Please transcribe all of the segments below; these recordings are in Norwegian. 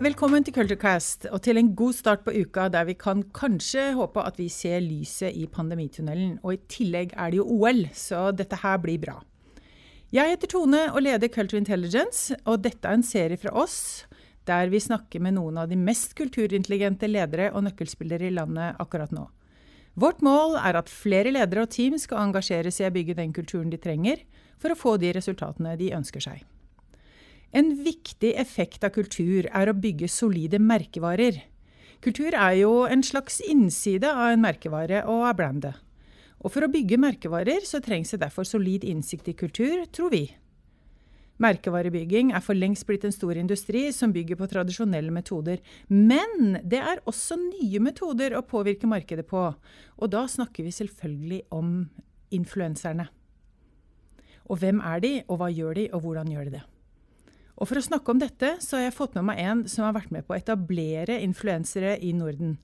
velkommen til Culturecast og til en god start på uka der vi kan kanskje håpe at vi ser lyset i pandemitunnelen. Og i tillegg er det jo OL, så dette her blir bra. Jeg heter Tone og leder Culture Intelligence, og dette er en serie fra oss der vi snakker med noen av de mest kulturintelligente ledere og nøkkelspillere i landet akkurat nå. Vårt mål er at flere ledere og team skal engasjere seg i å bygge den kulturen de trenger for å få de resultatene de ønsker seg. En viktig effekt av kultur er å bygge solide merkevarer. Kultur er jo en slags innside av en merkevare og av brandet. Og for å bygge merkevarer så trengs det derfor solid innsikt i kultur, tror vi. Merkevarebygging er for lengst blitt en stor industri som bygger på tradisjonelle metoder. Men det er også nye metoder å påvirke markedet på. Og da snakker vi selvfølgelig om influenserne. Og hvem er de, og hva gjør de, og hvordan gjør de det? Og For å snakke om dette så har jeg fått med meg en som har vært med på å etablere influensere i Norden.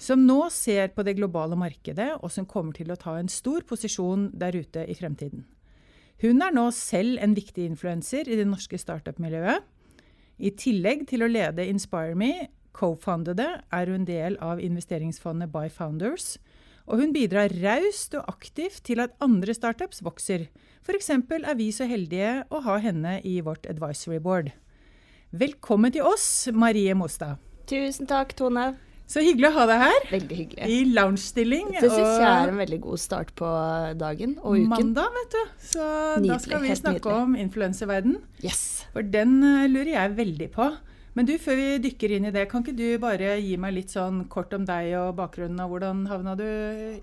Som nå ser på det globale markedet, og som kommer til å ta en stor posisjon der ute i fremtiden. Hun er nå selv en viktig influenser i det norske startup-miljøet. I tillegg til å lede InspireMe, co-fundede, er hun del av investeringsfondet By Founders. Og hun bidrar raust og aktivt til at andre startups vokser, F.eks. er vi så heldige å ha henne i vårt advisory board. Velkommen til oss, Marie Mostad. Tusen takk, Tone. Så hyggelig å ha deg her. Veldig hyggelig. I lounge-stilling. Det syns jeg er en veldig god start på dagen og uken. Mandag, vet du. Så nydelig, da skal vi snakke om influenserverden. Yes. For den uh, lurer jeg veldig på. Men du, før vi dykker inn i det, kan ikke du bare gi meg litt sånn kort om deg og bakgrunnen, og hvordan havna du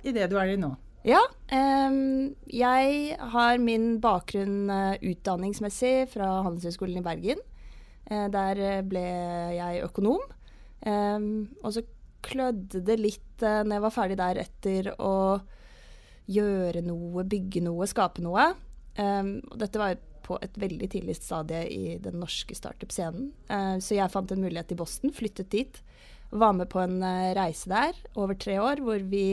i det du er i nå? Ja. Um, jeg har min bakgrunn uh, utdanningsmessig fra Handelshøyskolen i Bergen. Uh, der ble jeg økonom. Um, og så klødde det litt uh, når jeg var ferdig der etter å gjøre noe, bygge noe, skape noe. Um, dette var på et veldig tidlig stadie i den norske startup-scenen. Uh, så jeg fant en mulighet i Boston, flyttet dit. Var med på en uh, reise der over tre år hvor vi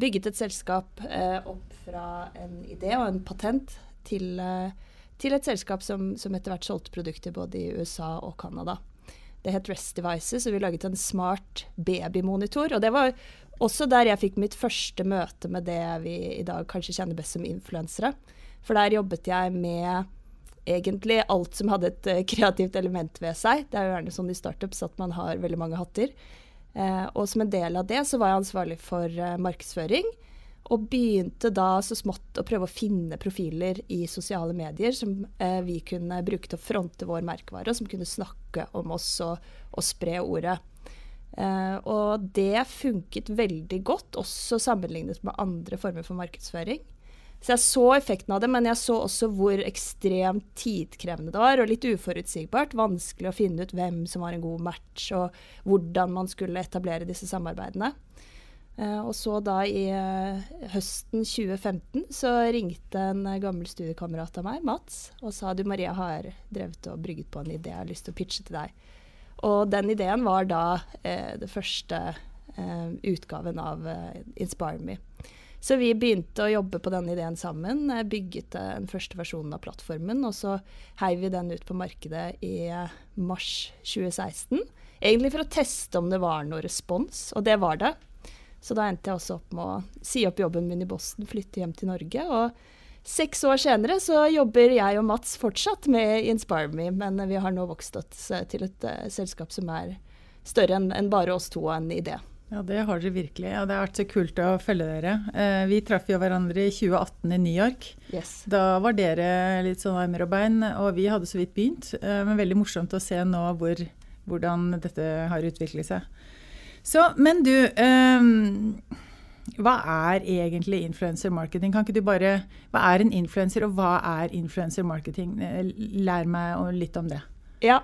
bygget et selskap eh, opp fra en idé og en patent til, eh, til et selskap som, som, etter hvert solgte produkter både i USA og Canada. Det het Rest Devices, og vi laget en smart babymonitor. Og det var også der jeg fikk mitt første møte med det vi i dag kanskje kjenner best som influensere. For der jobbet jeg med egentlig alt som hadde et uh, kreativt element ved seg. Det er jo gjerne sånn i startups at man har veldig mange hatter. Eh, og som en del av det så var jeg ansvarlig for eh, markedsføring. Og begynte da så smått å prøve å finne profiler i sosiale medier som eh, vi kunne bruke til å fronte vår merkevare, og som kunne snakke om oss og, og spre ordet. Eh, og det funket veldig godt, også sammenlignet med andre former for markedsføring. Så jeg så effekten av det, men jeg så også hvor ekstremt tidkrevende det var, og litt uforutsigbart. Vanskelig å finne ut hvem som var en god match, og hvordan man skulle etablere disse samarbeidene. Uh, og så da i uh, høsten 2015 så ringte en uh, gammel studiekamerat av meg, Mats, og sa du Maria har drevet og brygget på en idé jeg har lyst til å pitche til deg. Og den ideen var da det første utgaven av Inspire Me. Så vi begynte å jobbe på denne ideen sammen. Bygget den første versjonen av plattformen, og så heiv vi den ut på markedet i mars 2016. Egentlig for å teste om det var noe respons, og det var det. Så da endte jeg også opp med å si opp jobben min i Boston, flytte hjem til Norge. Og seks år senere så jobber jeg og Mats fortsatt med InspireMe, men vi har nå vokst oss til et uh, selskap som er større enn en bare oss to og en idé. Ja, det har dere virkelig. Og det har vært så kult å følge dere. Eh, vi traff jo hverandre i 2018 i New York. Yes. Da var dere litt sånn armer og bein, og vi hadde så vidt begynt. Eh, men veldig morsomt å se nå hvor, hvordan dette har utviklet seg. Så, men du eh, Hva er egentlig influencer marketing? Kan ikke du bare Hva er en influenser, og hva er influencer marketing? Eh, lær meg litt om det. Ja,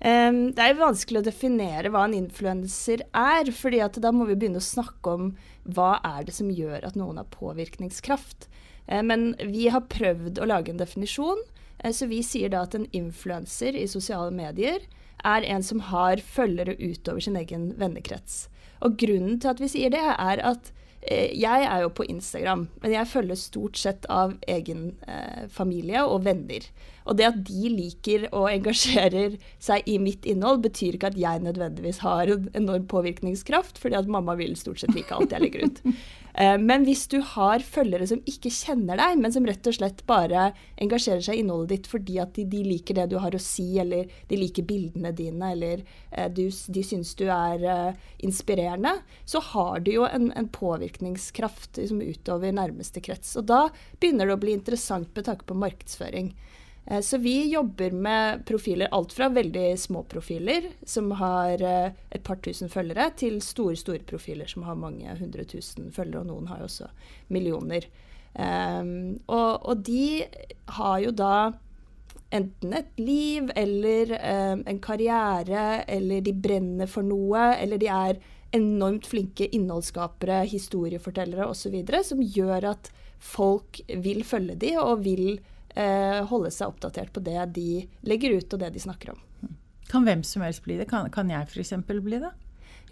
Det er vanskelig å definere hva en influenser er, fordi da må vi begynne å snakke om hva er det som gjør at noen har påvirkningskraft. Uh, men vi har prøvd å lage en definisjon, uh, så vi sier da at en influenser i sosiale medier er en som har følgere utover sin egen vennekrets. Og grunnen til at vi sier det, er at eh, jeg er jo på Instagram, men jeg følger stort sett av egen eh, familie og venner. Og det at de liker og engasjerer seg i mitt innhold, betyr ikke at jeg nødvendigvis har en enorm påvirkningskraft, fordi at mamma vil stort sett like alt jeg legger ut. Eh, men hvis du har følgere som ikke kjenner deg, men som rett og slett bare engasjerer seg i innholdet ditt fordi at de, de liker det du har å si, eller de liker bildene dine, eller eh, du, de syns du er uh, inspirerende, så har du jo en, en påvirkningskraft liksom, utover nærmeste krets. Og da begynner det å bli interessant med tanke på markedsføring. Eh, så vi jobber med profiler, alt fra veldig små profiler som har eh, et par tusen følgere, til store store profiler som har mange hundre tusen følgere, og noen har jo også millioner. Um, og, og, de har jo da enten et liv eller um, en karriere, eller de brenner for noe, eller de er enormt flinke innholdsskapere, historiefortellere osv., som gjør at folk vil følge de og vil holde seg oppdatert på det de legger ut og det de snakker om. Kan hvem som helst bli det? Kan, kan jeg f.eks. bli det?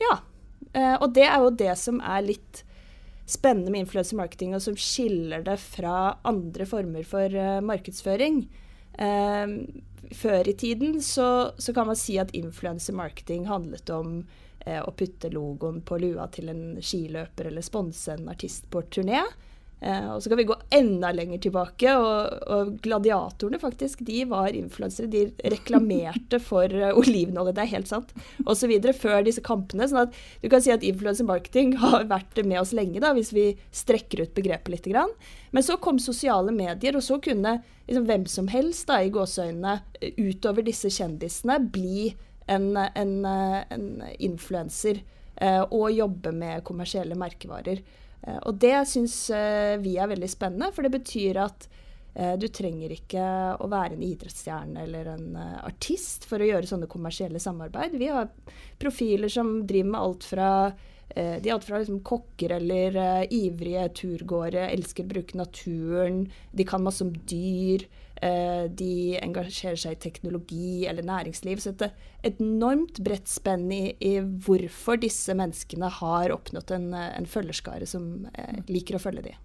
Ja. Eh, og det er jo det som er litt spennende med influencer marketing, og som skiller det fra andre former for uh, markedsføring. Før i tiden så, så, kan man si at influencer marketing handlet om å putte logoen på lua til en skiløper eller sponse en artist på turné. Eh, og så kan vi gå enda lenger tilbake, og, og gladiatorene faktisk, de var influensere. De reklamerte for uh, olivenolje, det er helt sant, osv. før disse kampene. sånn at du kan si at influencer marketing har vært med oss lenge, da, hvis vi strekker ut begrepet litt. Grann. Men så kom sosiale medier, og så kunne liksom, hvem som helst da, i gåseøynene utover disse kjendisene bli en, en, en influenser eh, og jobbe med kommersielle merkevarer. Eh, og det syns eh, vi er veldig spennende, for det betyr at eh, du trenger ikke å være en idrettsstjerne eller en artist for å gjøre sånne kommersielle samarbeid. Vi har profiler som driver med alt fra de er alt fra liksom kokker eller uh, ivrige turgåere, elsker å bruke naturen, de kan masse om dyr. Eh, de engasjerer seg i teknologi eller næringsliv. Så det er et enormt bredt spenn i, i, hvorfor disse menneskene har oppnådd en, en følgerskare som eh, liker å følge de.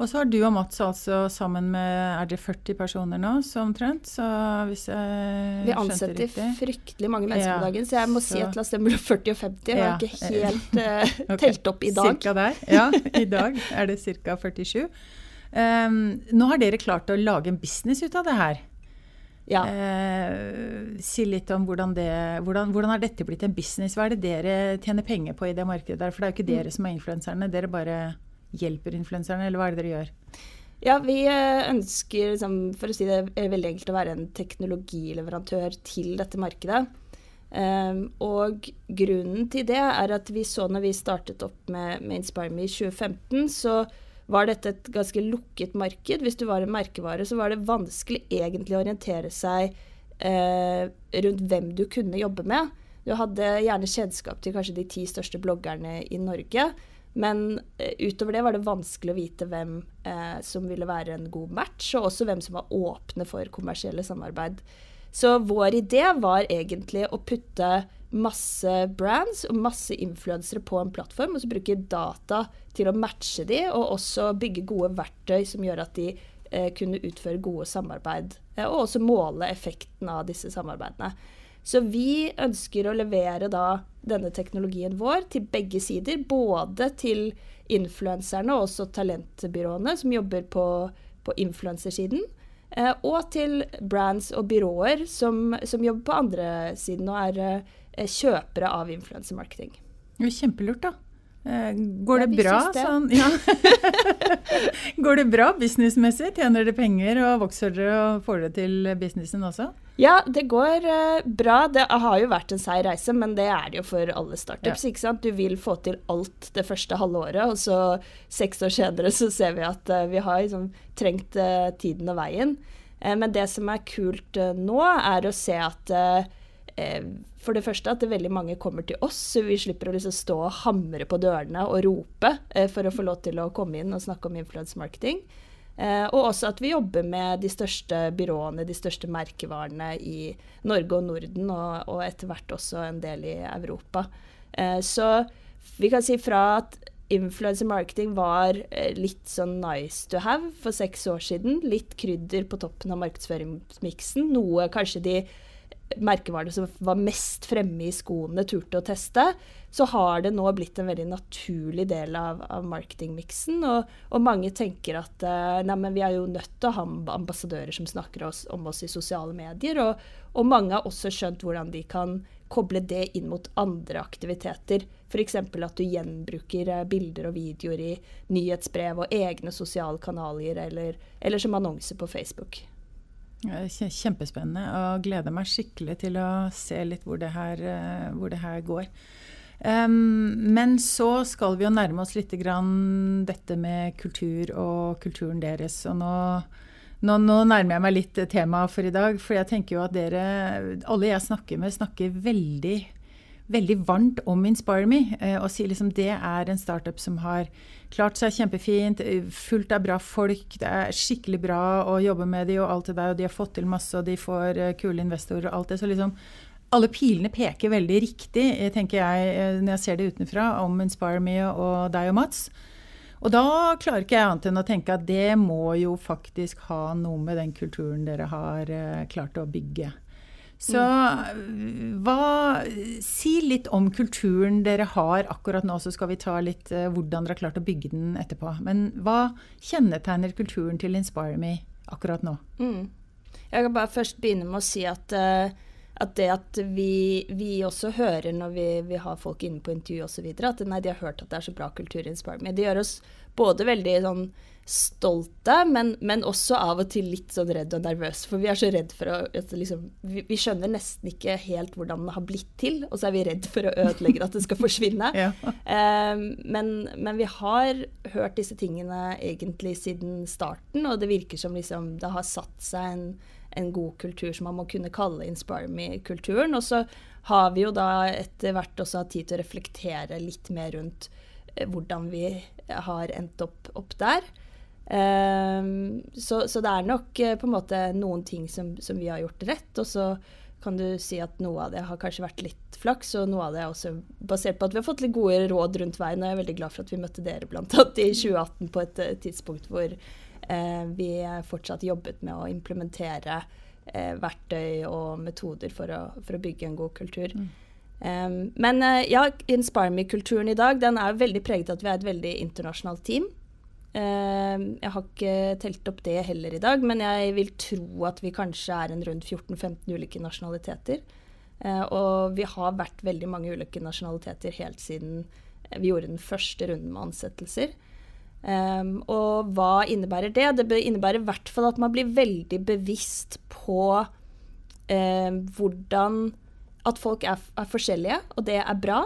Og så har du og Mats altså sammen med er det 40 personer nå, så omtrent? Så hvis jeg Vi ansetter fryktelig mange mennesker ja, om dagen, så jeg må så, si at la oss stemme 40 og 50. Jeg har ikke helt uh, okay. telt opp i dag. Cirka der. Ja, i dag er det ca. 47. Um, nå har dere klart å lage en business ut av det her. Ja. Uh, si litt om hvordan, det, hvordan, hvordan har dette blitt en business? Hva er det dere tjener penger på i det markedet der? For det er jo ikke dere mm. som er influenserne, dere bare hjelper influenserne, eller hva er det dere gjør? Ja, vi eh, ønsker, liksom, for å si det veldig enkelt, å være en teknologileverandør til dette markedet. Um, og grunnen til det er at vi så når vi startet opp med, med InspireMe i 2015, så var dette et ganske lukket marked. Hvis du var en merkevare, så var det vanskelig egentlig å orientere seg eh, rundt hvem du kunne jobbe med. Du hadde gjerne kjennskap til kanskje de ti største bloggerne i Norge. Men eh, utover det var det vanskelig å vite hvem eh, som ville være en god match, og også hvem som var åpne for kommersielle samarbeid. Så vår idé var egentlig å putte masse brands og masse influensere på en plattform, og så bruke data til å matche de, og også bygge gode verktøy som gjør at de eh, kunne utføre gode samarbeid, eh, og også måle effekten av disse samarbeidene. Så vi ønsker å levere da denne teknologien vår til begge sider, både til influenserne og også talentbyråene som jobber på, på influensersiden. Eh, og til brands og byråer som, som, jobber på andre siden og er eh, kjøpere av influensemarketing. Kjempelurt, da. Eh, går det ja, bra det. sånn ja. Går det bra businessmessig? Tjener dere penger og vokser dere og får det til businessen også? Ja, det går uh, bra. Det har jo vært en seig reise, men det er det jo for alle startups. Ja. ikke sant? Du vil få til alt det første halve året, og så seks år senere så ser vi at vi har liksom, trengt tiden og veien. men det som er kult nå, er å se at for det første at det veldig mange kommer til oss, så vi slipper å liksom stå og hamre på dørene og rope eh, for å få lov til å komme inn og snakke om influence marketing. Eh, og også at vi jobber med de største byråene, de største merkevarene i Norge og Norden, og, etter hvert også en del i Europa. Eh, så vi kan si fra at influencer marketing var eh, litt sånn nice to have for seks år siden. Litt krydder på toppen av markedsføringsmiksen. Noe kanskje de merkevarene som var mest fremme i skoene, turte å teste. Så har det nå blitt en veldig naturlig del av, av marketingmiksen. Og, og, mange tenker at uh, nei, men vi er jo nødt til å ha ambassadører som snakker oss, om oss i sosiale medier. Og, og mange har også skjønt hvordan de kan koble det inn mot andre aktiviteter. F.eks. at du gjenbruker eh, bilder og videoer i nyhetsbrev og egne sosiale kanaler, eller, eller som annonser på Facebook. Kjempespennende, og gleder meg skikkelig til å se litt hvor det her, eh, hvor det her går. Um, men så skal vi jo nærme oss litt grann dette med kultur og kulturen deres. Og nå nå, nå, nærmer jeg meg litt temaet for i dag. For jeg tenker jo at dere, alle jeg snakker med, snakker veldig, veldig varmt om Inspire Me. Eh, og sier liksom det er en startup som har klart seg kjempefint, fullt av bra folk. Det er skikkelig bra å jobbe med de og alt det der. Og de har fått til masse, og de får eh, kule investorer og alt det. Så liksom alle pilene peker veldig riktig, tenker jeg, eh, når jeg ser det utenfra, om Inspire Me og deg og Mats. Og da klarer ikke jeg annet enn å tenke at det må jo faktisk ha noe med den kulturen dere har klart å bygge. Så hva, si litt om kulturen dere har akkurat nå, så skal vi ta litt uh, hvordan dere har klart å bygge den etterpå. Men hva kjennetegner kulturen til Inspire Me akkurat nå? Mm. Jeg kan bare først begynne med å si at uh, at det at vi, vi også hører når vi, vi, har folk inne på intervju osv., at nei, de har hørt at det er så bra kultur i Inspire Me. Det gjør oss både veldig sånn stolte, men, men, også av og til litt sånn redd og nervøs. For vi er så redd for å liksom, vi, vi, skjønner nesten ikke helt hvordan det har blitt til, og så er vi redd for å ødelegge at det skal forsvinne. ja. um, men, men, vi har hørt disse tingene egentlig siden starten, og det virker som liksom, det har satt seg en en god kultur som man må kunne kalle Inspire Me-kulturen. Og så har vi jo da etter hvert også hatt tid til å reflektere litt mer rundt eh, hvordan vi har endt opp, opp der. Um, så, så, det er nok uh, på en måte noen ting som, som, vi har gjort rett. Og så kan du si at noe av det har kanskje vært litt flaks, og noe av det er også basert på at vi har fått litt gode råd rundt veien. Og jeg er veldig glad for at vi møtte dere blant annet i 2018 på et uh, tidspunkt hvor Eh, vi fortsatt jobbet med å implementere eh, verktøy og metoder for å, for å, bygge en god kultur. Mm. Um, men uh, ja, Inspire Me-kulturen i dag den er veldig preget av at vi er et veldig internasjonalt team. Uh, jeg har ikke telt opp det heller i dag, men jeg vil tro at vi kanskje er en rundt 14-15 ulike nasjonaliteter. Uh, og vi har vært veldig mange ulike nasjonaliteter helt siden vi gjorde den første runden med ansettelser. Um, og hva innebærer det? Det innebærer i hvert fall at man blir veldig bevisst på um, hvordan At folk er, er, forskjellige, og det er bra.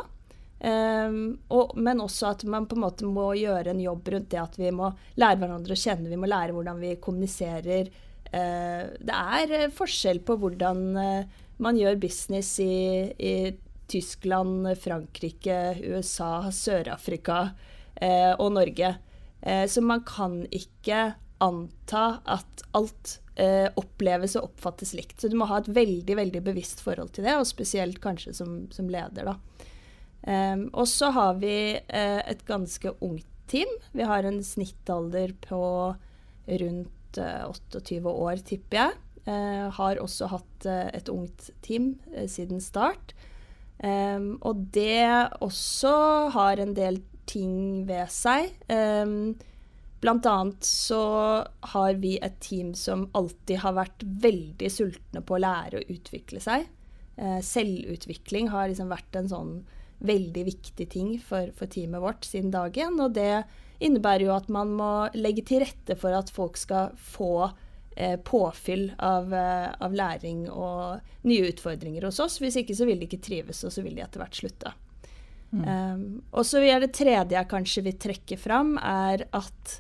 Um, og, men også at man på en måte må gjøre en jobb rundt det at vi må lære hverandre å kjenne. Vi må lære hvordan vi kommuniserer. Uh, det er uh, forskjell på hvordan uh, man gjør business i, i Tyskland, Frankrike, USA, Sør-Afrika og Norge. Eh, så man kan ikke anta at alt eh, oppleves og oppfattes likt. Så du må ha et veldig veldig bevisst forhold til det, og spesielt kanskje som, som leder. da. Um, og så har vi uh, et ganske ungt team. Vi har en snittalder på rundt uh, 28 år, tipper jeg. Uh, har også hatt et ungt team siden start. Um, og det også har en del ting ved seg. Um, blant annet så har vi et team som alltid har vært veldig sultne på å lære å utvikle seg. Uh, selvutvikling har liksom vært en sånn veldig viktig ting for, for teamet vårt siden dagen. Og det innebærer jo at man må legge til rette for at folk skal få eh, påfyll av, eh, av, læring og nye utfordringer hos oss. Hvis ikke så vil de ikke trives, og så vil de etter hvert slutte. Mm. Um, og så er det tredje jeg kanskje vil trekke fram, er at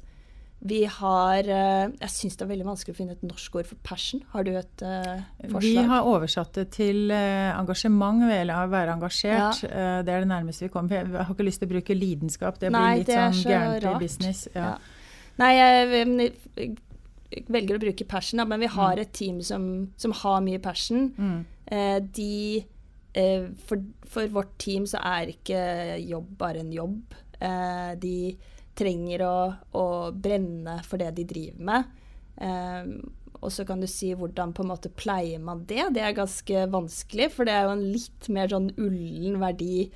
vi har uh, Jeg syns det er veldig vanskelig å finne et norsk ord for passion. Har du et uh, forslag? Vi har oversatt det til uh, engasjement, eller å være engasjert. Ja. det er det nærmeste vi kommer. Jeg har ikke lyst til å bruke lidenskap. Det blir Nei, litt sånn gærent i business. Ja. Ja. Nei, jeg, jeg, velger å bruke passion, men vi har mm. et team som, som har mye passion. Mm. de Eh, for, for, vårt team så er ikke jobb bare en jobb. Eh, de trenger å, å, brenne for det de driver med. Eh, og så kan du si hvordan på en måte pleier man det. Det er ganske vanskelig, for det er jo en litt mer sånn ullen verdi.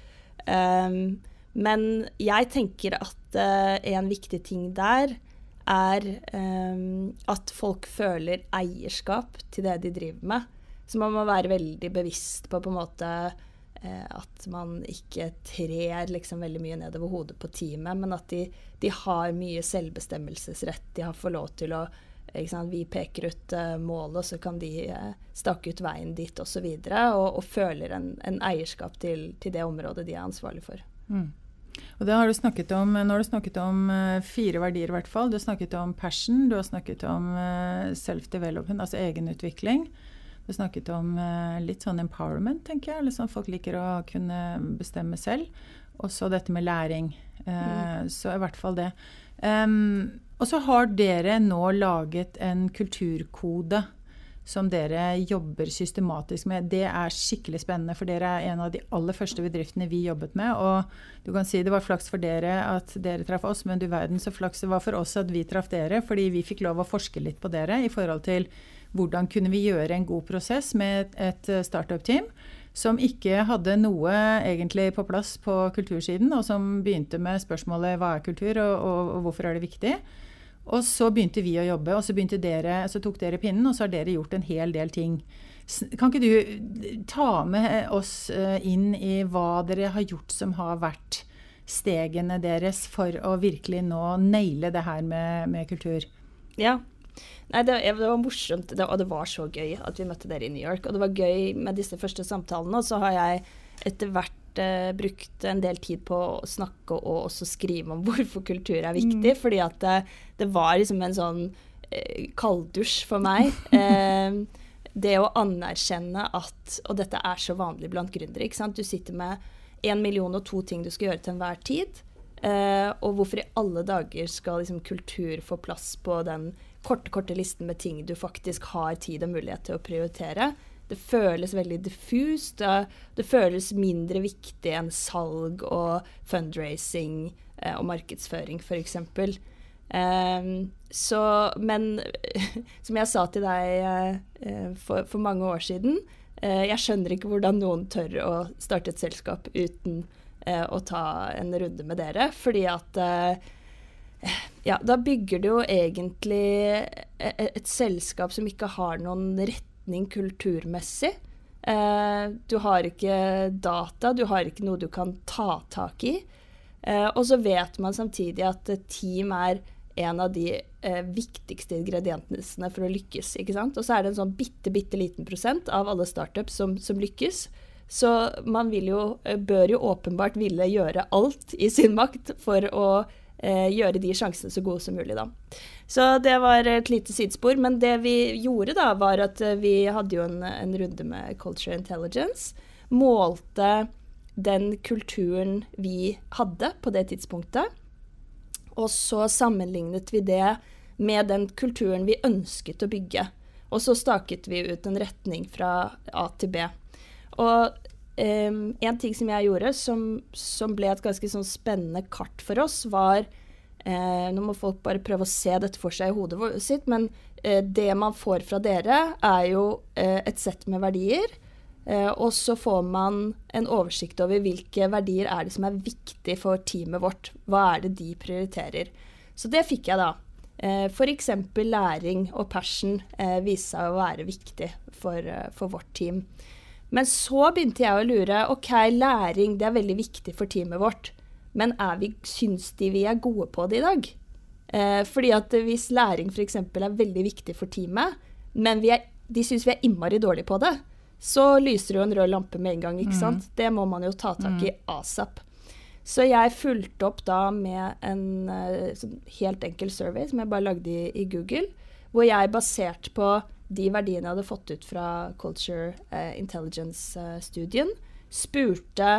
Men jeg tenker at en viktig ting der er at folk føler eierskap til det de driver med. Så man må være veldig bevisst på på en måte uh, at man ikke trer liksom veldig mye nedover hodet på teamet, men at de, de har mye selvbestemmelsesrett. De har fått lov til å vi peker ut uh, målet, så kan de stake stakke ut veien dit osv. Og, så og, og føler en, en eierskap til, til, det området de er ansvarlig for. Mm. Og det har du snakket om, Nå har du snakket om fire verdier, i hvert fall. Du har snakket om passion, du har snakket om self-development, altså egenutvikling. Du snakket om litt sånn empowerment, tenker jeg. Liksom folk liker å kunne bestemme selv. Og så dette med læring. Mm. Så i hvert fall det. Um, og så har dere nå laget en kulturkode som dere jobber systematisk med. Det er skikkelig spennende, for dere er en av de aller første bedriftene vi jobbet med. Og du kan si det var flaks for dere at dere traff oss, men du verden så flaks det var for oss at vi traff dere, fordi vi fikk lov å forske litt på dere i forhold til hvordan kunne vi gjøre en god prosess med et startup-team som ikke hadde noe egentlig på plass på kultursiden, og som begynte med spørsmålet hva er kultur, og, og, og hvorfor er det viktig? Og så begynte vi å jobbe, og så, dere, så, tok dere pinnen, og så har dere gjort en hel del ting. Kan ikke du ta med oss eh, inn i hva dere har gjort som har vært stegene deres for å virkelig nå naile det her med, med kultur? Ja, Nei, det, det, var morsomt, det, og det var så gøy at vi møtte dere i New York. Og det var gøy med disse første samtalene. Og så har jeg etter hvert eh, brukt en del tid på å snakke og også skrive om hvorfor kultur er viktig. Mm. Fordi at det, det, var liksom en sånn eh, kalddusj for meg. eh, det å anerkjenne at Og dette er så vanlig blant gründere. ikke sant? Du sitter med én million og to ting du skal gjøre til enhver tid. Eh, og hvorfor i alle dager skal liksom kultur få plass på den korte, korte listen med ting du faktisk har tid og mulighet til å prioritere. Det føles veldig diffust. Det, føles mindre viktig enn salg og fundraising eh, og markedsføring, f.eks. Um, ehm, så, men som jeg sa til deg uh, for, for, mange år siden, uh, jeg skjønner ikke hvordan noen tør å starte et selskap uten å ta en runde med dere. Fordi at ja, da bygger du jo egentlig et, e, et selskap som ikke har noen retning kulturmessig. Eh, du har ikke data, du har ikke noe du kan ta tak i. Eh, og så vet man samtidig at team er en av de eh, viktigste ingrediensene for å lykkes. ikke sant? Og så er det en sånn bitte, bitte liten prosent av alle startups som, som lykkes. Så man jo, eh, bør jo åpenbart ville gjøre alt i sin makt for å gjøre de sjansene så gode som mulig, da. Så det var et lite sidespor. Men det vi gjorde, da, var at eh, vi hadde jo en, en runde med Culture Intelligence. Målte den kulturen vi hadde på det tidspunktet. Og så sammenlignet vi det med den kulturen vi ønsket å bygge. Og så staket vi ut en retning fra A til B. Og Um, en ting som jeg gjorde, som, som ble et ganske sånn spennende kart for oss, var uh, Nå må folk bare prøve å se dette for seg i hodet sitt, men uh, det man får fra dere, er jo uh, et sett med verdier. og så får man en oversikt over hvilke verdier er det som er viktig for teamet vårt. Hva er det de prioriterer. Så det fikk jeg, da. Uh, F.eks. læring og passion viste seg å være viktig for, for vårt team. Men så begynte jeg å lure. OK, læring det er veldig viktig for teamet vårt. Men er vi, syns de vi er gode på det i dag? Eh, fordi at hvis læring f.eks. er veldig viktig for teamet, men er, de syns vi er innmari dårlige på det, så lyser det jo en rød lampe med en gang. ikke mm. sant? Det må man jo ta tak i mm. asap. Så jeg fulgte opp da med en uh, helt enkel survey som jeg bare lagde i, i Google, hvor jeg basert på de verdiene jeg hadde fått ut fra Culture uh, Intelligence-studien, spurte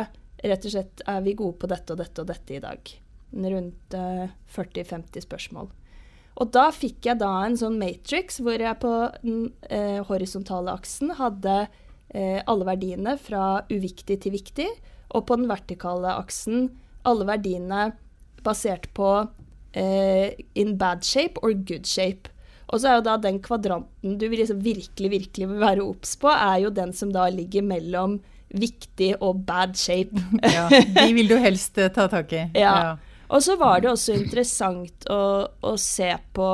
rett og slett er vi gode på dette og dette og dette i dag. Rundt eh, 40-50 spørsmål. Og da fikk jeg da en sånn matrix hvor jeg på den uh, horisontale aksen hadde alle verdiene fra uviktig til viktig, og på den vertikale aksen alle verdiene basert på eh, in bad shape or good shape. Og så er jo da den kvadranten du liksom virkelig, virkelig vil være obs på, er jo den som da ligger mellom viktig og bad shape. ja, de vil du helst uh, ta tak i. Ja. ja. Og så var det også interessant å, å se på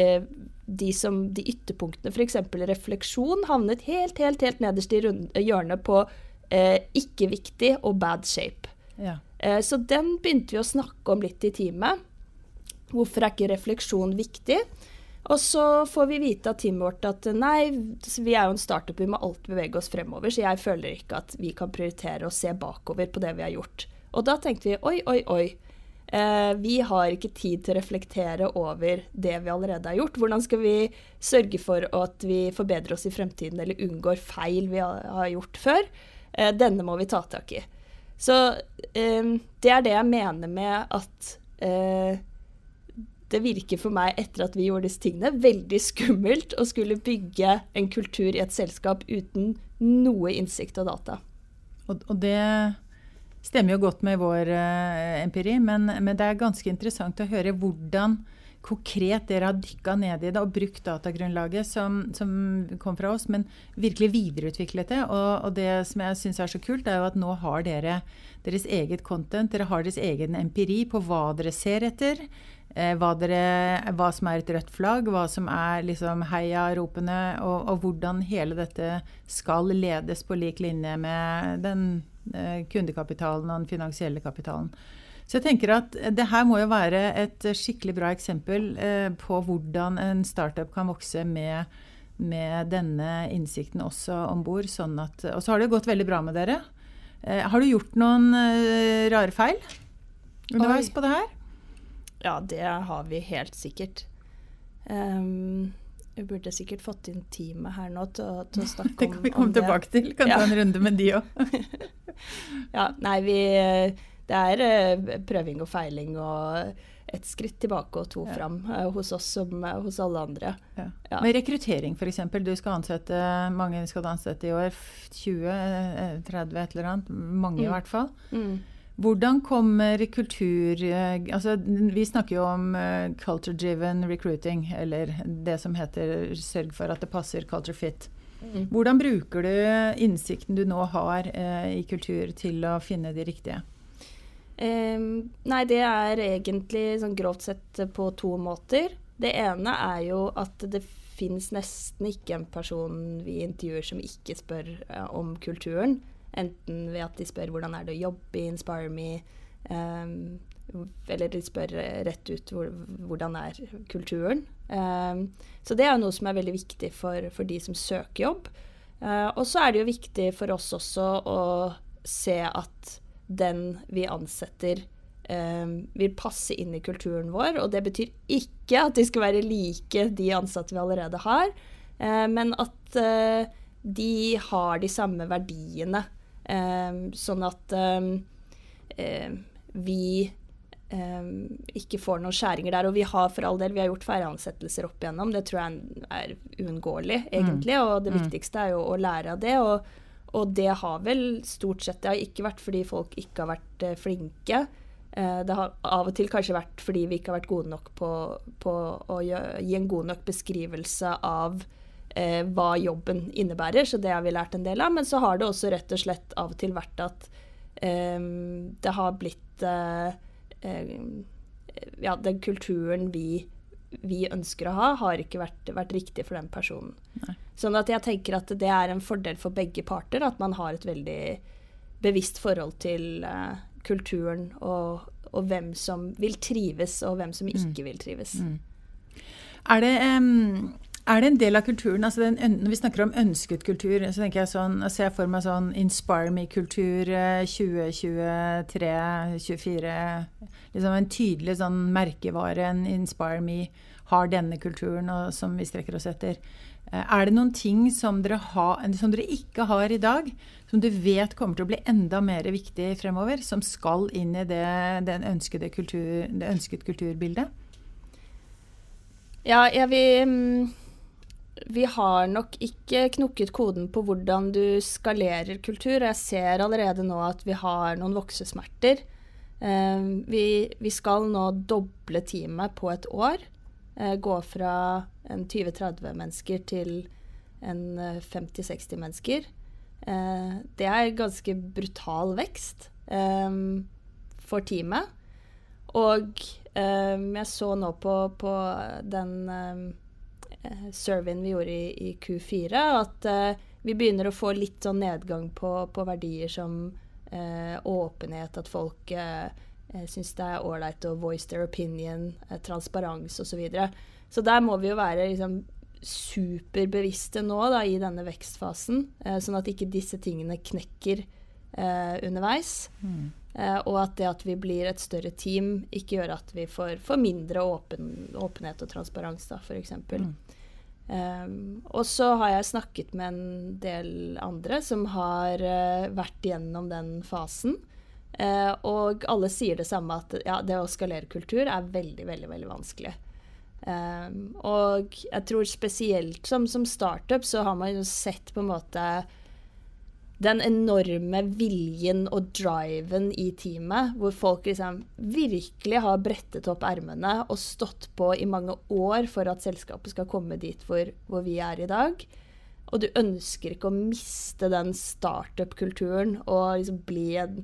eh, de, som, de ytterpunktene, f.eks. refleksjon, havnet helt, helt, helt nederst i hjørnet på eh, ikke viktig og bad shape. Ja. Eh, så den begynte vi å snakke om litt i teamet. Hvorfor er ikke refleksjon viktig? Og så får vi vite av teamet vårt at nei, vi er jo en startup, vi må alltid bevege oss fremover, så jeg føler ikke at vi kan prioritere å se bakover på det vi har gjort. Og da tenkte vi oi, oi, oi. Eh, vi har ikke tid til å reflektere over det vi allerede har gjort. Hvordan skal vi sørge for at vi forbedrer oss i fremtiden eller unngår feil vi har gjort før? Eh, denne må vi ta tak i. Så eh, det er det jeg mener med at det virker for meg, etter at vi gjorde disse tingene, veldig skummelt å skulle bygge en kultur i et selskap uten noe innsikt og data. Og, og det stemmer jo godt med vår uh, empiri, men, men, det er ganske interessant å høre hvordan konkret dere har dykka ned i det og brukt datagrunnlaget som, som, kom fra oss, men virkelig videreutviklet det. Og, og det som jeg syns er så kult, er jo at nå har dere deres eget content. Dere har deres egen empiri på hva dere ser etter. Eh, hva, dere, hva, som er et rødt flagg, hva som er liksom heia-ropene, og, og, hvordan hele dette skal ledes på lik linje med den eh, kundekapitalen og den finansielle kapitalen. Så jeg tenker at det her må jo være et skikkelig bra eksempel eh, på hvordan en startup kan vokse med, med denne innsikten også om bord. Sånn og så har det jo gått veldig bra med dere. Eh, har du gjort noen rare feil underveis på det her? Ja, det har vi helt sikkert. Um, vi burde sikkert fått inn teamet her nå til, til å snakke om det. kan vi komme tilbake til. Kan ja. ta en runde med de òg. ja, nei, vi Det er uh, prøving og feiling og et skritt tilbake og to ja. fram uh, hos oss som uh, hos alle andre. Ja. Ja. Med rekruttering f.eks. Du skal ansette mange skal du ansette i år. 20-30 et eller annet. Mange mm. i hvert fall. Mm. Hvordan kommer kultur eh, altså Vi snakker jo om uh, culture driven recruiting, eller det som heter sørg for at det passer culture fit. Mm. Hvordan bruker du innsikten du nå har uh, i kultur til å finne de riktige? Um, nei, det er egentlig sånn grovt sett på to måter. Det ene er jo at det fins nesten ikke en person vi intervjuer som ikke spør om kulturen. Enten ved at de spør hvordan er det å jobbe i Inspire Me, um, eller de spør rett ut hvor, hvordan er kulturen. Um, så det er jo noe som er veldig viktig for, for de som søker jobb. Uh, og så er det jo viktig for oss også å se at den vi ansetter, um, vil passe inn i kulturen vår. Og det betyr ikke at de skal være like de ansatte vi allerede har, uh, men at uh, de har de samme verdiene sånn at ehm, ehm, vi ikke får noen skjæringer der. Og vi har for all del vi har gjort feireansettelser opp igjennom. Det tror jeg er uunngåelig, mm. egentlig. Mm. Og det mm. viktigste er jo å lære av det. Og, og, det har vel stort sett Det har ikke vært fordi folk ikke har vært uh, flinke. Uh, det har av og til kanskje vært fordi vi ikke har vært gode nok på, på å gi en god nok beskrivelse av eh, hva jobben innebærer, så det har vi lært en del av. Men så har det også rett og slett av og til vært at eh, det har blitt eh, eh, Ja, den kulturen vi, vi, ønsker å ha, har ikke vært, vært riktig for den personen. Nei. Sånn at jeg tenker at det er en fordel for begge parter at man har et veldig bevisst forhold til uh, kulturen og, og, hvem som vil trives, og hvem som ikke mm. vil trives. Mm. Er det um, er det en del av kulturen altså den, Når vi snakker om ønsket kultur, så tenker jeg sånn, altså jeg ser for meg sånn Inspire me-kultur 2023-2024. Liksom en tydelig sånn merkevare. En Inspire me har denne kulturen og, som vi strekker oss etter. Eh, er det noen ting som dere, ha, som dere, ikke har i dag, som du vet kommer til å bli enda mer viktig fremover? Som skal inn i det, ønskede kultur, det ønsket kulturbildet? Ja, jeg vil mm, vi har nok ikke knukket koden på hvordan du skalerer kultur. og Jeg ser allerede nå at vi har noen voksesmerter. Eh, vi, vi, skal nå doble teamet på et år. Eh, gå fra en 20-30 mennesker til en 50-60 eh, mennesker. Det er ganske brutal vekst for teamet. Og jeg så nå på, på den surveyen vi gjorde i, i Q4, at vi begynner å få litt sånn nedgang på, på verdier som uh, åpenhet, at folk uh, syns det er ålreit å voice their opinion, uh, transparens osv. Så, videre. så der må vi jo være liksom, superbevisste nå da, i denne vekstfasen, uh, sånn at ikke disse tingene knekker eh, underveis. Mm. Eh, og at det at vi blir et større team, ikke gjør at vi får, får mindre åpen, åpenhet og transparens, da, f.eks. Mm. Um, og så har jeg snakket med en del andre som har uh, vært gjennom den fasen. Uh, og alle sier det samme, at ja, det å skalere kultur er veldig, veldig, veldig vanskelig. Um, og jeg tror spesielt som, som startup så har man jo sett på en måte den enorme viljen og driven i teamet, hvor folk liksom virkelig har brettet opp ermene og stått på i mange år for at selskapet skal komme dit hvor, hvor vi er i dag. Og du ønsker ikke å miste den startup-kulturen og liksom bli en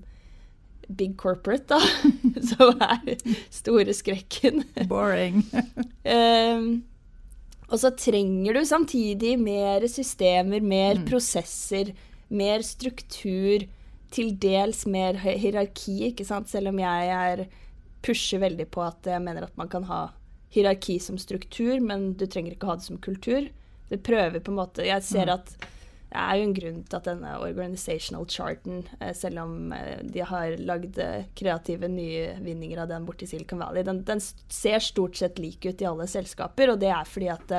big corporate, da. Som er store skrekken. Boring. um, og så trenger du samtidig mer systemer, mer mm. prosesser mer struktur, til dels mer hierarki, ikke sant. Selv om jeg er, pusher veldig på at jeg mener at man kan ha hierarki som struktur, men du trenger ikke ha det som kultur. Du prøver på en måte Jeg ser mm. at det er jo en grunn til at denne organizational charten, eh, selv om eh, de har lagd kreative kreative nyvinninger av den borte i Silicon Valley, den, den, ser stort sett lik ut i alle selskaper. Og det er fordi at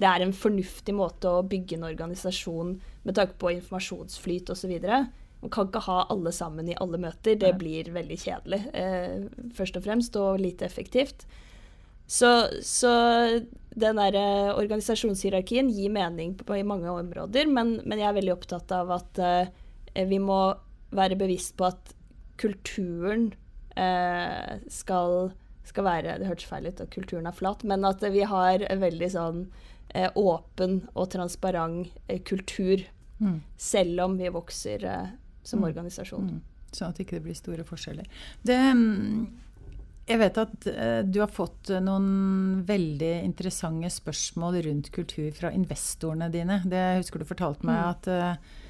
det er en fornuftig måte å bygge en organisasjon med tanke på informasjonsflyt osv. Man kan ikke ha alle sammen i alle møter. Det blir veldig kjedelig, eh, først og fremst, og lite effektivt. Så, så den der eh, organisasjonshierarkien gir mening på, i mange områder, men, men, jeg er veldig opptatt av at eh, vi må være bevisst på at kulturen eh, skal, skal være Det hørtes feil ut at kulturen er flat, men at vi har veldig sånn åpen og transparent eh, kultur. Mm. Selv om vi vokser eh, som mm. organisasjon. Mm. Sånn at det ikke blir store forskjeller. Det, mm, jeg vet at du har fått noen veldig interessante spørsmål rundt kultur fra investorene dine. Det husker du fortalte meg mm. at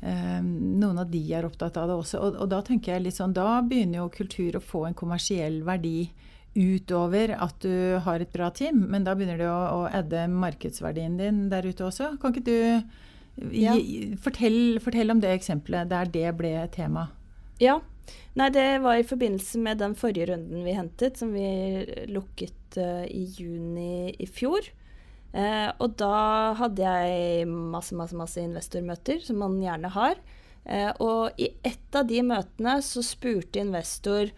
Um, noen av de er opptatt av det også. Og, og, da tenker jeg litt sånn, da begynner jo kultur å få en kommersiell verdi utover at du har et bra team, men da begynner du å, å adde markedsverdien din der ute også. Kan ikke du gi, ja. fortell, fortell, om det eksempelet der det ble tema? Ja. Nei, det var i forbindelse med den forrige runden vi hentet, som vi lukket uh, i juni i fjor. Uh, og da hadde jeg masse, masse, masse investormøter, som man gjerne har. Uh, og i ett av de møtene så spurte investor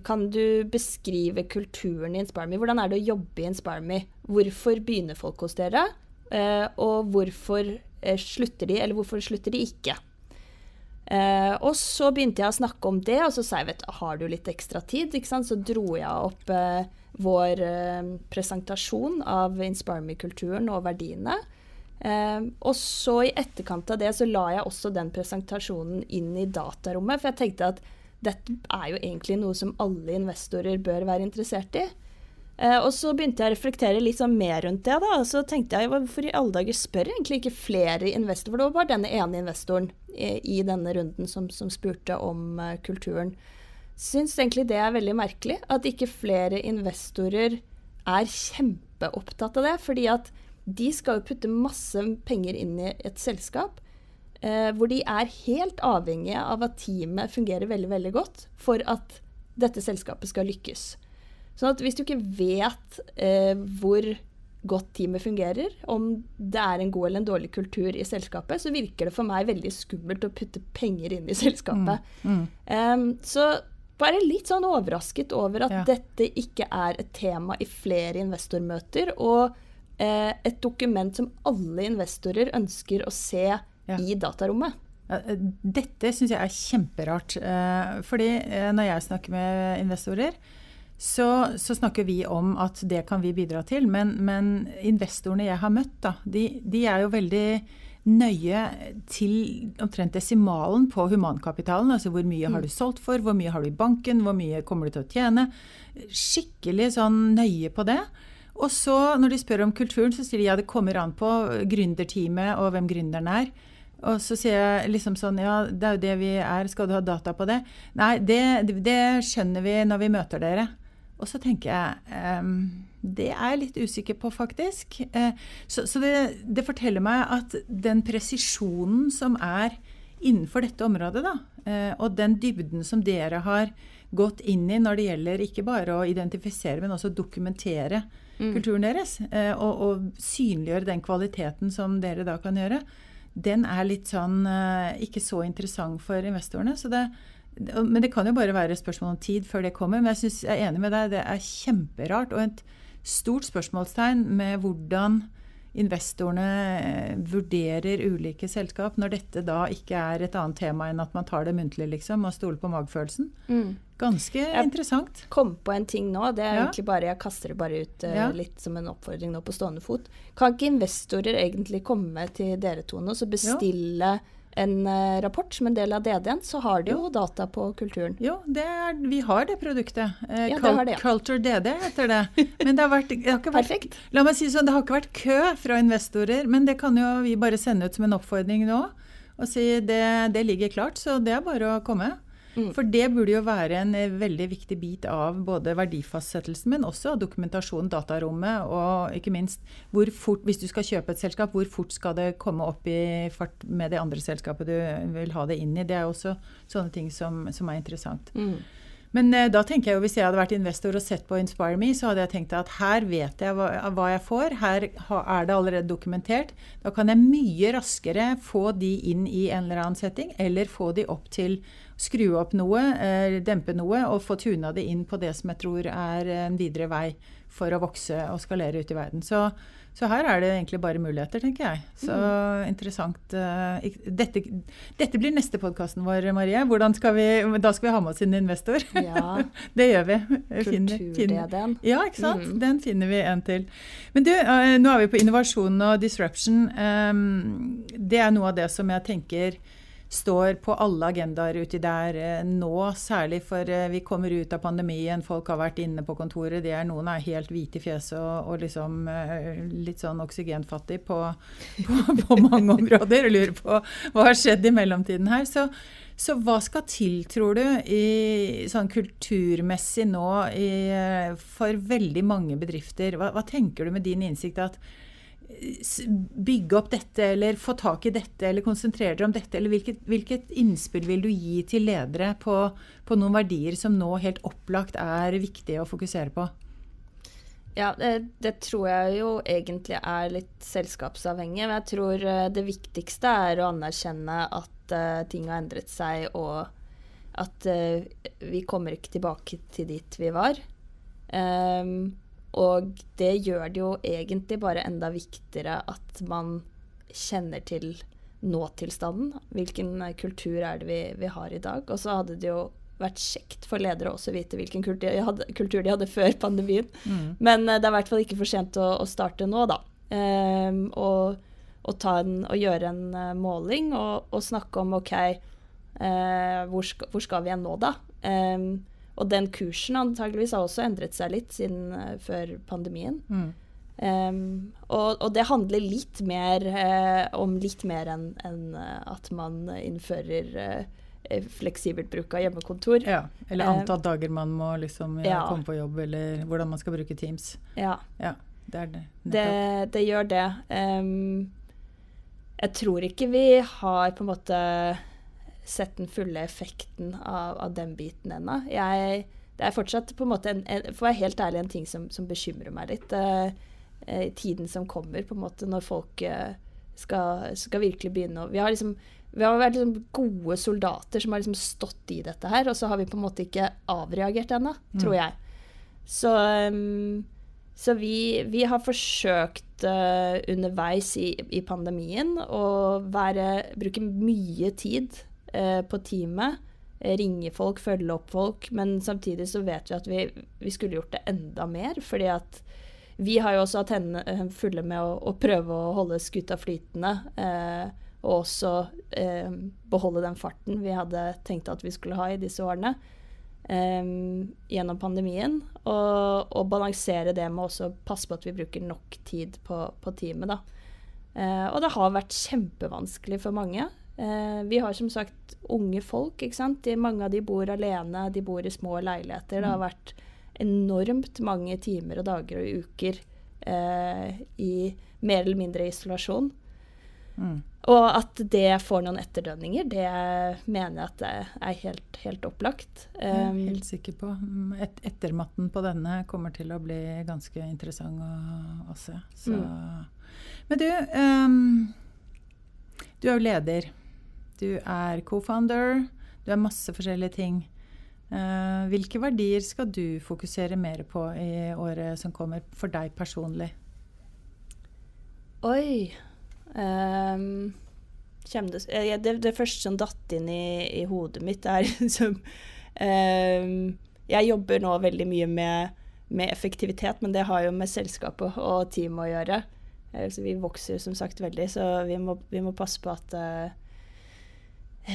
kan du beskrive kulturen i InspireMe? Hvordan er det å jobbe i InspireMe? Hvorfor begynner folk hos dere? Eh, og hvorfor eh, slutter de, eller hvorfor slutter de ikke? Eh, og så begynte jeg å snakke om det, og så sa jeg vet, har du litt ekstra tid? Så dro jeg opp vår presentasjon av InspireMe-kulturen og verdiene. Og så i etterkant av det så la jeg også den presentasjonen inn i datarommet, for jeg tenkte at dette er jo egentlig noe som alle investorer bør være interessert i. Eh, og så begynte jeg å reflektere litt sånn mer rundt det. da, og Så tenkte jeg hvorfor i alle dager spør egentlig ikke flere investorer? For det var bare denne ene investoren i, i denne runden som, som spurte om uh, kulturen. Syns egentlig det er veldig merkelig at ikke flere investorer er kjempeopptatt av det. fordi at de skal jo putte masse penger inn i et selskap eh, hvor de er helt avhengige av at teamet fungerer veldig, veldig godt for at dette selskapet skal lykkes. Sånn at hvis du ikke vet eh, hvor godt teamet fungerer, om det er en god eller en dårlig kultur i selskapet, så virker det for meg veldig skummelt å putte penger inn i selskapet. Mm, mm. Um, så bare litt sånn overrasket over at ja. dette ikke er et tema i flere investormøter, og eh, et dokument som alle investorer ønsker å se ja. i datarommet. Dette syns jeg er kjemperart. Fordi når jeg snakker med investorer, så, så, snakker vi om at det kan vi bidra til. Men, men investorene jeg har møtt, da, de, de, er jo veldig nøye til omtrent desimalen på humankapitalen. Altså hvor mye har du mm. solgt for, hvor mye har du i banken, hvor mye kommer du til å tjene. Skikkelig sånn nøye på det. Og så når de spør om kulturen, så sier de ja, det kommer an på gründerteamet og hvem gründeren er. Og så sier jeg liksom sånn Ja, det er jo det vi er. Skal du ha data på det? Nei, det, det skjønner vi når vi møter dere. Og så tenker jeg um, Det er jeg litt usikker på, faktisk. Uh, så, så det, det, forteller meg at den presisjonen som er innenfor dette området, da, uh, og den dybden som dere har gått inn i når det gjelder ikke bare å identifisere, men også dokumentere mm. kulturen deres, uh, og, og, synliggjøre den kvaliteten som dere da kan gjøre, den er litt sånn ikke så interessant for investorene. så det men det kan jo bare være spørsmål om tid før det kommer. Men jeg, synes, jeg er enig med deg, det er kjemperart og et stort spørsmålstegn med hvordan investorene eh, vurderer ulike selskap, når dette da ikke er et annet tema enn at man tar det muntlig, liksom, og stoler på magefølelsen. Mm. Ganske jeg interessant. Jeg kom på en ting nå. det er ja. egentlig bare, Jeg kaster det bare ut uh, ja. litt som en oppfordring nå på stående fot. Kan ikke investorer egentlig komme til dere to nå og bestille ja en uh, rapport som en del av DD-en, så har de jo, data på kulturen. Jo, er, vi har det produktet. Uh, ja, det har det, ja. Culture DD heter det. Men det har, vært, det har ikke vært Perfekt. La meg si sånn, det har ikke vært kø fra investorer, men det kan jo vi bare sende ut som en oppfordring nå. Og si det, det ligger klart, så det er bare å komme. Mm. For det burde jo være en eh, veldig viktig bit av både verdifastsettelsen, men også dokumentasjonen, datarommet, og ikke minst hvor fort, hvis du skal kjøpe et selskap, hvor fort skal det komme opp i fart med det andre selskapet du vil ha det inn i. Det er også sånne ting som, som er interessant. Mm. Men eh, da tenker jeg jo hvis jeg hadde vært investor og sett på Inspire Me, så hadde jeg tenkt at her vet jeg hva, hva, jeg får. Her er det allerede dokumentert. Da kan jeg mye raskere få de inn i en eller annen setting, eller få de opp til skru opp noe, eh, dempe noe, og få tuna det inn på det som jeg tror er en videre vei for å vokse og skalere ut i verden. Så så her er det egentlig bare muligheter, tenker jeg. Så mm. interessant. Eh, dette, dette, blir neste podkasten vår, Marie. Skal vi, da skal vi ha med oss en investor. Ja. det gjør vi. Kultur-DD-en. Ja, ikke sant. Mm. Den finner vi en til. Men du, eh, nå er vi på innovasjon og disruption. Ehm, det er noe av det som jeg tenker står på alle agendaer uti der eh, nå, særlig for eh, vi kommer ut av pandemien, folk har vært inne på kontoret, Det er, noen er helt hvite i fjeset og, og liksom eh, litt sånn oksygenfattig på, på, på mange områder og lurer på hva har skjedd i mellomtiden her. Så, så hva skal til, tror du, i, sånn kulturmessig nå i, for veldig mange bedrifter? Hva, hva tenker du med din innsikt at bygge opp dette, eller få tak i dette, eller konsentrere dere om dette? Eller hvilket, hvilket, innspill vil du gi til ledere på, på, noen verdier som nå helt opplagt er viktige å fokusere på? Ja, det, det, tror jeg jo egentlig er litt selskapsavhengig. Men jeg tror eh, det viktigste er å anerkjenne at uh, ting har endret seg, og at uh, vi kommer ikke tilbake til dit vi var. Um, og det gjør det jo egentlig bare enda viktigere at man kjenner til nåtilstanden. Hvilken kultur er det vi, vi har i dag? Og så hadde det jo vært kjekt for ledere også å vite hvilken kultur de hadde, kultur de hadde før pandemien. Mm. Men uh, det er i hvert fall ikke for sent å, å starte nå, da. Um, og, og, en, og, gjøre en uh, måling og, og, snakke om OK, uh, hvor, skal, hvor, skal, vi igjen nå, da? Um, og den kursen antageligvis har også endret seg litt siden uh, før pandemien. Mm. Um, og, og, det handler litt mer uh, om litt mer enn en, uh, at man innfører fleksibelt bruk av hjemmekontor. Ja, Eller antall dager man må liksom ja. komme på jobb, eller hvordan man skal bruke Teams. Ja, ja det det. Det, det gjør det. Um, jeg tror ikke vi har på en måte sett den fulle effekten av, av den biten ennå. Det er fortsatt på en måte, en, en, for å være helt ærlig, en ting som, som bekymrer meg litt. Uh, uh, tiden som kommer, på en måte, når folk uh, skal, skal, virkelig begynne å Vi har liksom vi har vært liksom gode soldater som har liksom stått i dette her, og så har vi på en måte ikke avreagert ennå, mm. tror jeg. Så, um, så vi, vi, har forsøkt uh, underveis i, i, pandemien å være, bruke mye tid på teamet. Ringe folk, følge opp folk. Men samtidig så vet vi at vi, vi skulle gjort det enda mer. fordi at vi har jo også hatt henne fulle med å, å prøve å holde skuta flytende. Eh, og også beholde den farten vi hadde tenkt at vi skulle ha i disse årene. Eh, gjennom pandemien. Og, og, balansere det med også passe på at vi bruker nok tid på, på teamet. Da. Og det har vært kjempevanskelig for mange. Uh, vi har som sagt unge folk. ikke sant? De, mange av de bor alene, de bor i små leiligheter. Det har mm. vært enormt mange timer og dager og uker eh, i mer eller mindre isolasjon. Mm. Og at det får noen etterdønninger, det mener jeg at det er helt, helt opplagt. Jeg er um, helt sikker på. Mm, et, ettermatten på denne kommer til å bli ganske interessant å, å se. Så. Mm. Men du, um, du er jo leder. Du er co-founder. Du er masse forskjellige ting. Uh, hvilke verdier skal du fokusere mer på i året som kommer, for deg personlig? Oi. Um, det, det, det, første som datt inn i, i hodet mitt, er liksom um, Jeg jobber nå veldig mye med, med, effektivitet, men det har jo med selskapet og teamet å gjøre. Altså, vi vokser som sagt veldig, så vi må, vi må passe på at uh,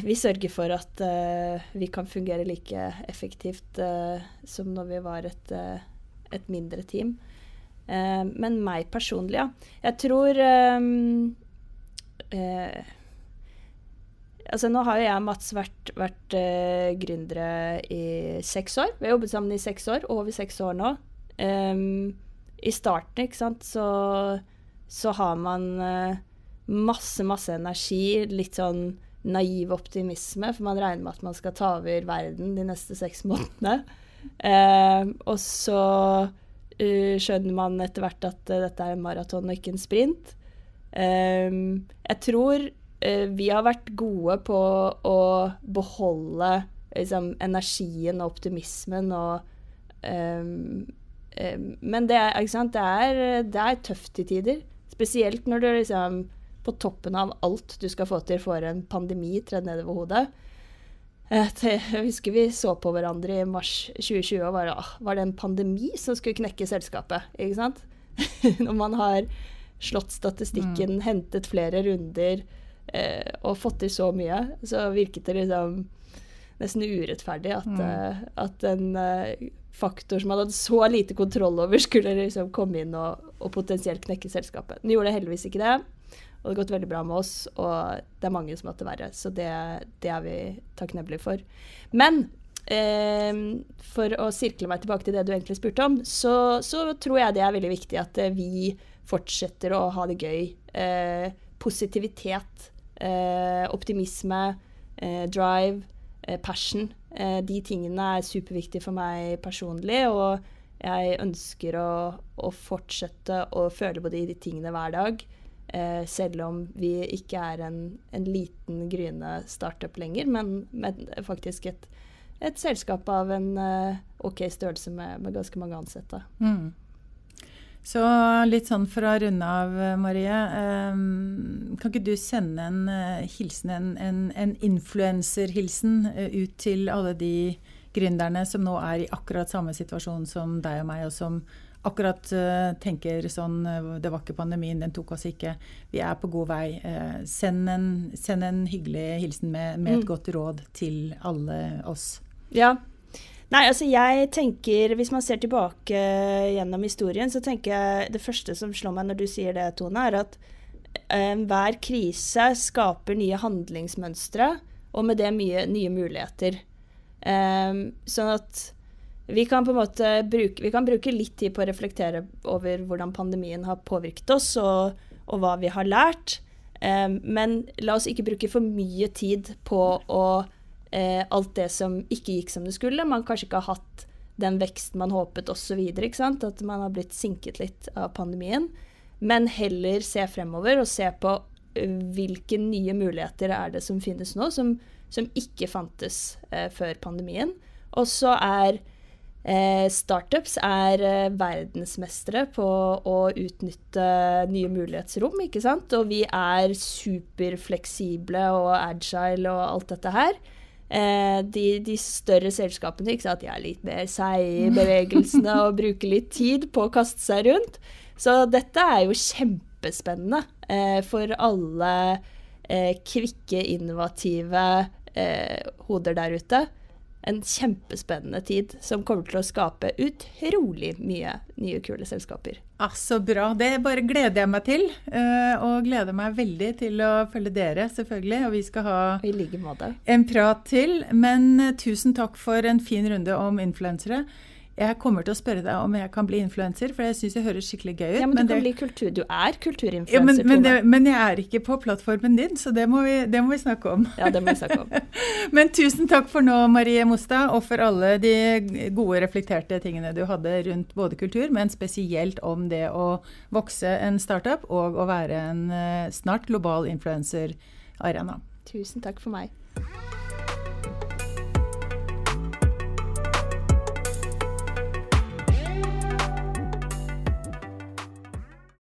vi sørger for at uh, vi kan fungere like effektivt uh, som når vi var et, et mindre team. men meg personlig, ja. Jeg tror altså Nå har jo jeg og Mats vært, vært gründere i seks år. Vi har jobbet sammen i seks år, over seks år nå. I starten, ikke sant, så, så har man uh, masse, masse energi. Litt sånn naiv optimisme, for man regner med at man skal ta over verden de neste seks månedene. Eh, og så uh, skjønner man etter hvert at uh, dette er en maraton og ikke en sprint. Eh, jeg tror uh, vi har vært gode på å beholde liksom, energien og optimismen og Men det er, det, er, det er, tøft i tider. Spesielt når du liksom på toppen av alt du skal få til, får en pandemi tredd nedover hodet. Eh, jeg husker vi så på hverandre i mars 2020 og bare Var det en pandemi som skulle knekke selskapet? Ikke sant? Når man har slått statistikken, mm. hentet flere runder eh, og fått til så mye, så virket det liksom nesten urettferdig at, mm. uh, at en uh, faktor som man hadde så lite kontroll over, skulle liksom komme inn og, og potensielt knekke selskapet. Nå gjorde heldigvis ikke det. Og det har gått veldig bra med oss, og det er mange som har hatt det verre. Så det, det er vi takknemlige for. Men eh, for å sirkle meg tilbake til det du egentlig spurte om, så, så tror jeg det er veldig viktig at eh, vi fortsetter å ha det gøy. Eh, positivitet, eh, optimisme, eh, drive, eh, passion. De tingene er superviktige for meg personlig, og jeg ønsker å, å fortsette å føle på de, de tingene hver dag. Eh, selv om vi ikke er en, en liten, gryende startup lenger, men, men faktisk et, et, selskap av en OK størrelse med, med ganske mange ansatte. Mm. Så litt sånn for å runde av, Marie. Um, kan ikke du sende en uh, hilsen, en, en, en influenserhilsen uh, ut til alle de gründerne som nå er i akkurat samme situasjon som deg og meg, og som akkurat uh, tenker sånn Det var ikke pandemien, den tok oss ikke. Vi er på god vei. Send en, send, en, hyggelig hilsen med, med et mm. godt råd til alle oss. Ja, Nei, altså jeg tenker, Hvis man ser tilbake gjennom historien, så tenker jeg det første som slår meg når du sier det, Tone, er at eh, hver krise skaper nye handlingsmønstre, og med det mye nye muligheter. Um, sånn at vi kan på en måte bruke, bruke litt tid på å reflektere over hvordan pandemien har påvirket oss, og, og hva vi har lært. Eh, men la oss ikke bruke for mye tid på å eh, alt det som ikke gikk som det skulle. Man kanskje ikke har hatt den veksten man håpet osv. At man har blitt sinket litt av pandemien. Men heller se fremover og se på eh, hvilke nye muligheter er det som finnes nå, som, som ikke fantes eh, før pandemien. Og så er startups er eh, verdensmestere på å utnytte nye mulighetsrom, ikke sant. Og vi er superfleksible og agile og alt dette her. Eh, de, de, større selskapene ikke sant? de er litt mer seige i bevegelsene og bruker litt tid på å kaste seg rundt. Så dette er jo kjempespennende eh, for alle eh, kvikke, innovative hoder der ute en kjempespennende tid som kommer til å skape utrolig mye nye, kule selskaper. Ah, så bra. Det bare gleder jeg meg til. Eh, og gleder meg veldig til å følge dere, selvfølgelig. Og vi skal ha like en prat til. Men eh, tusen takk for en fin runde om influensere. Jeg kommer til å spørre deg om jeg kan bli influenser, for jeg syns det høres skikkelig gøy ut. Ja, men, men du kan det, bli kultur. Du er kulturinfluenser, ja, men, men, det, men, jeg er ikke på plattformen din, så det må, vi, det må vi snakke om. Ja, det må vi snakke om. men tusen takk for nå, Marie Mostad, og for alle de gode, reflekterte tingene du hadde rundt både kultur, men spesielt om det å vokse en startup og å være en eh, snart global influenserarena. Tusen takk for meg.